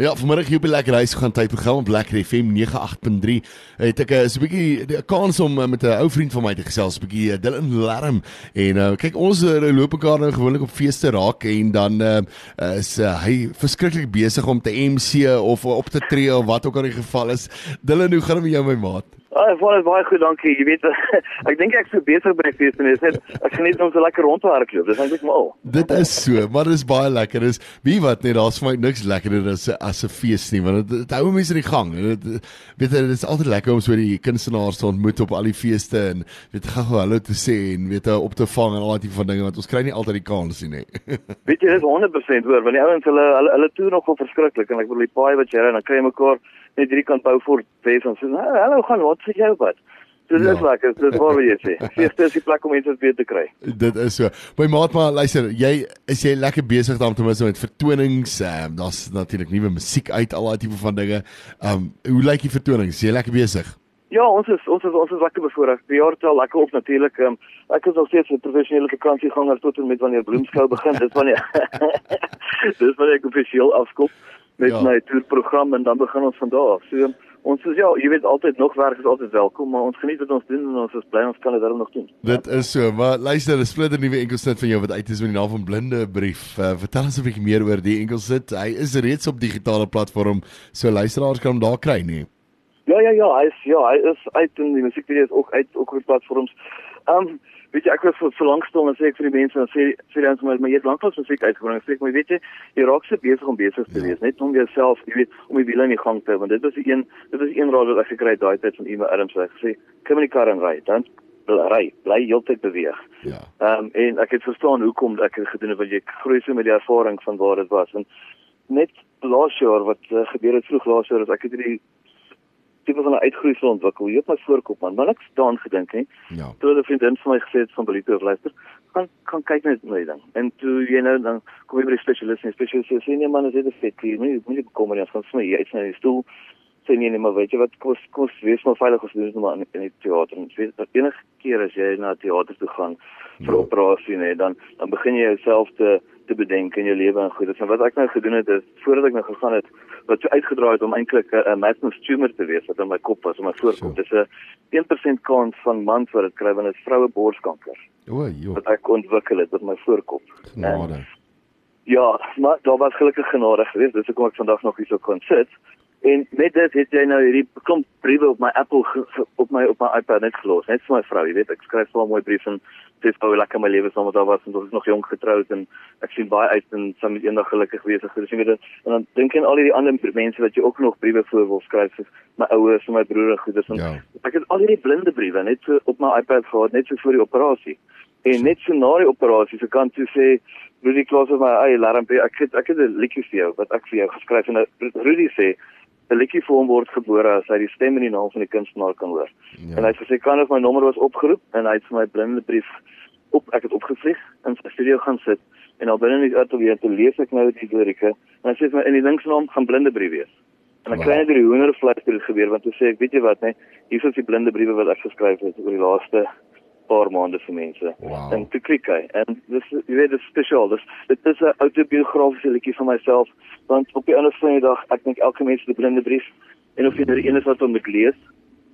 Ja, vanmiddag hier op die Lekker Huis gaan tyd program op Lekker FM 98.3. Het ek eh, so 'n bietjie die kans om eh, met 'n ou vriend van my te gesels, 'n bietjie eh, Dylan Larm. En uh, kyk, ons uh, loop mekaar nou gewoonlik op feeste raak en dan uh, is uh, hy verskriklik besig om te MC of op te tree of wat ook al die geval is. Dylan, hoe gaan dit met jou my maat? Ah, ek voel baie goed, dankie. Jy weet, ek dink ek sou besig by die fees en net ek geniet om so lekker rond te hardloop. Dis eintlik mal. Dit is so, maar dit is baie lekker. Dis wie wat net daar's vir my niks lekkerder as as 'n fees nie, want dit hou mense in die gang. Dit weet dit is altyd lekker om so die kunstenaars te ontmoet op al die feeste en weet gou hallo te sê en weet op te vang en al daai tipe van dinge want ons kry nie altyd die kans nie, nê. weet jy, dis 100% hoor, want die ouens hulle hulle hulle toer nogal verskriklik en ek bedoel die paai wat jy ry en dan kry jy mekaar net hierdie kant bou voor wees ons sê hallo gaan wat sê jy wat So dit ja. is lekker, dit waar jy sê. Feeste is die plek om mense weer te kry. Dit is so. My maat maar luister, jy is jy lekker besig dan ten minste met vertonings. Ehm um, daar's natuurlik nuwe musiek uit al daai tipe van dinge. Ehm um, hoe lyk die vertonings? Jy lekker besig? Ja, ons is ons is ons is lekker bevoorreg. Die jaar tel lekker op natuurlik. Um, ek is nog steeds 'n professionele vakansieganger tot en met wanneer Bloemskou begin. Dit wanneer Dis wanneer ek offisieel afskop met ja. my toerprogram en dan begin ons van daar af. So ons is ja, jy weet altyd nog werk is altyd welkom, maar ons geniet wat ons doen en ons is bly ons kan dit daarom nog doen. Dit is so, maar luister, 'n splinter nuwe enkelsit van jou wat uit is met die naam van Blinde Brief. Uh, vertel ons 'n bietjie meer oor die enkelsit. Hy is reeds op digitale platform, so luisteraars kan hom daar kry, nie? Ja, ja, ja, hy is ja, hy is uit in die musiekvideo's ook uit ook op platforms. Ehm um, weet jy ek was vir so lank stil en sê ek vir die mense dan sê sê dan sommer maar jy het lanklaas musiek uitgebring. Sê ek maar weet jy jy raak se besig om besig te wees ja. net om jouself jy weet om die wiele in die gang te hou. Want dit was die een dit was een raad wat ek gekry het daai tyd van Emma Adams wat gesê kom in die kar en ry. Dan ry bly heeltyd beweeg. Ja. Ehm um, en ek het verstaan hoekom ek het gedoen want jy groei so met die ervaring van waar dit was. En net laas jaar wat uh, gebeur het vroeg laas jaar as ek het hierdie tipe van 'n uitgroeisel ontwikkel. Jy het my voorkop man, maar ek staan gedink hè. Ja. Toe 'n vriendin vir my gesê het van Belito of luister, kan kan kyk net my ding. En toe jy nou dan kom jy by die spesialis en spesialis sê nee man, dit is fit. Jy moet moet kom maar ons gaan smy jy iets na die stoel. Sê nee nee, maar weet jy wat kos kos wees maar veilig as jy doen maar in die teater. En weet dat enige keer as jy na teater toe gaan vir ja. operasie nê, dan dan begin jy jouself te te bedenk in jou lewe en goed. Dis wat ek nou gedoen het is voordat ek nou gegaan het wat so uitgedraai het om eintlik 'n massive tumor te wees wat in my kop was, in my voorkop. Dis 'n 1% kans van mans wat dit kry wanneer 'n vroue borskanker. O, joh. Wat ek ontwikkel het met my voorkop. Genade. En, ja, maar daar was gelukkig genade geweest. Dis hoekom ek vandag nog hier so kon sit. En met dit het jy nou hierdie klomp briewe op my Apple op my op my iPad net gelos, net vir my vrou, jy weet, ek skryf so 'n mooi brief en sê hoe lekker my lewe saam met haar was en ons is nog jonk getroud en ek sien baie uit en saam met eendag gelukkig wees. Ek sien weer en dan dink ek aan al die ander mense wat jy ook nog briewe voor wil skryf, soos my ouers en my broer en goeders en ja. ek het al hierdie blinde briewe net so op my iPad gehad, net so vir die operasie. En net so na die operasie, so kan jy sê Rudy Klaus of my eie larmpie, ek het ek het 'n liedjie vir jou wat ek vir jou geskryf en Rudy sê 'n liedjie vir hom word gebore as hy die stem en die naam van die kunstenaar kan hoor. Ja. En hy het gesê kan of my nommer was opgeroep en hy het vir my blinde brief op ek het opgevlieg in sy studio gaan sit en al binne die ateljee te lees ek nou die lirieke en hy sê vir my in die linksnaam gaan blinde brief wees. En ek wow. kry net die hoendervleis het gebeur want hy sê ek weet jy wat nê hier is die blinde briewe wat ek geskryf het oor die laaste paar maande vir mense. Wow. En te klik hy. En dis jy weet dit spesiaal. Dis dit is 'n autobiografiese liedjie van myself want op die ander van die dag ek dink elke mens het 'n blinde brief en of jy nou die een is wat hom moet lees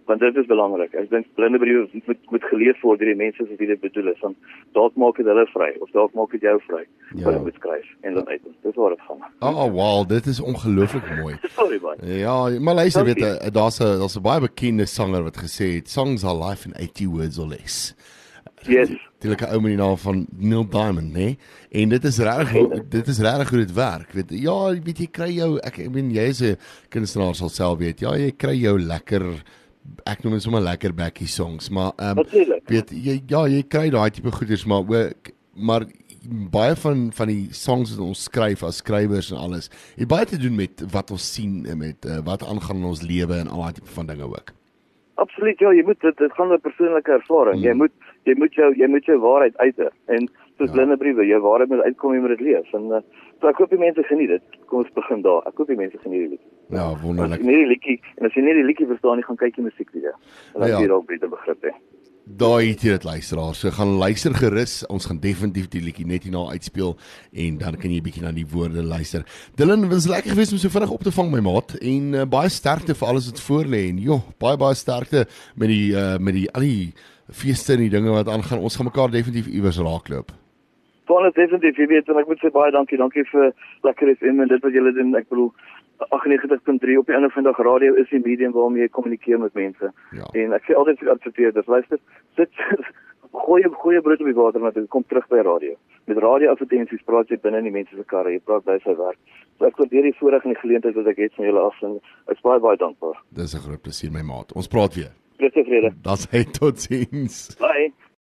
want dit is belangrik. Ek dink blinde briewe moet moet gelees word deur die mense wat dit bedoel is. Want dalk maak dit hulle vry of dalk maak dit jou vry. Ja. Jy moet skryf en dan uit. Dis waar dit gaan. Oh, wow, dit is ongelooflik mooi. Sorry man. Ja, maar luister weet jy, daar's 'n daar's 'n baie bekende sanger wat gesê het songs are life in 80 words or less. Yes. Die lekker ou met die naam van Neil Diamond, né? Nee? En dit is regtig dit is regtig hoe dit werk. Weet ja, weet jy kry jou ek ek meen jy is 'n kunstenaar sal self weet. Ja, jy kry jou lekker ek noem dit sommer lekker backie songs, maar ehm um, weet jy ja, jy kry daai tipe goeders maar ook maar baie van van die songs wat ons skryf as skrywers en alles, het baie te doen met wat ons sien en met uh, wat aangaan in ons lewe en al daai tipe van dinge ook. Absoluut ja, jy moet dit dit gaan oor persoonlike ervaring. Mm. Jy moet jy moet jou jy moet jou waarheid uiter en soos ja. blinde briewe, jou waarheid moet uitkom jy moet dit lees. En uh, so ek hoop die mense geniet dit. Kom ons begin daar. Ek hoop die mense geniet dit. Ja, wonderlik. Nie die liedjie en as jy nie die liedjie verstaan nie, gaan kyk die musiekvideo. En dan ja. jy dalk beter begrip hê. Daai het jy dit luisteraar. So gaan luister gerus. Ons gaan definitief die liedjie net hierna uitspeel en dan kan jy bietjie na die woorde luister. Dylan, was lekker geweest om so vinnig op te vang my maat en uh, baie sterkte vir alles wat voor lê en joh, baie baie sterkte met die uh, met die al die feeste en die dinge wat aangaan. Ons gaan mekaar definitief iewers raakloop. Van definitief, jy weet, en ek moet sê baie dankie. Dankie vir lekker FM en dit wat julle doen. Ek bedoel 98.3 op die einde van die dag radio is die medium waarmee jy kommunikeer met mense. Ja. En ek sê altyd vir adverteerders, luister, sit goeie goeie brood op die water want dit kom terug by radio. Met radio advertensies praat jy binne in die mense se karre, jy praat by sy werk. So ek waardeer die voorreg en die geleentheid wat ek het van julle af en ek is baie baie dankbaar. Dis 'n groot plesier my maat. Ons praat weer. Groete vrede. Das hy tot sins. Bye.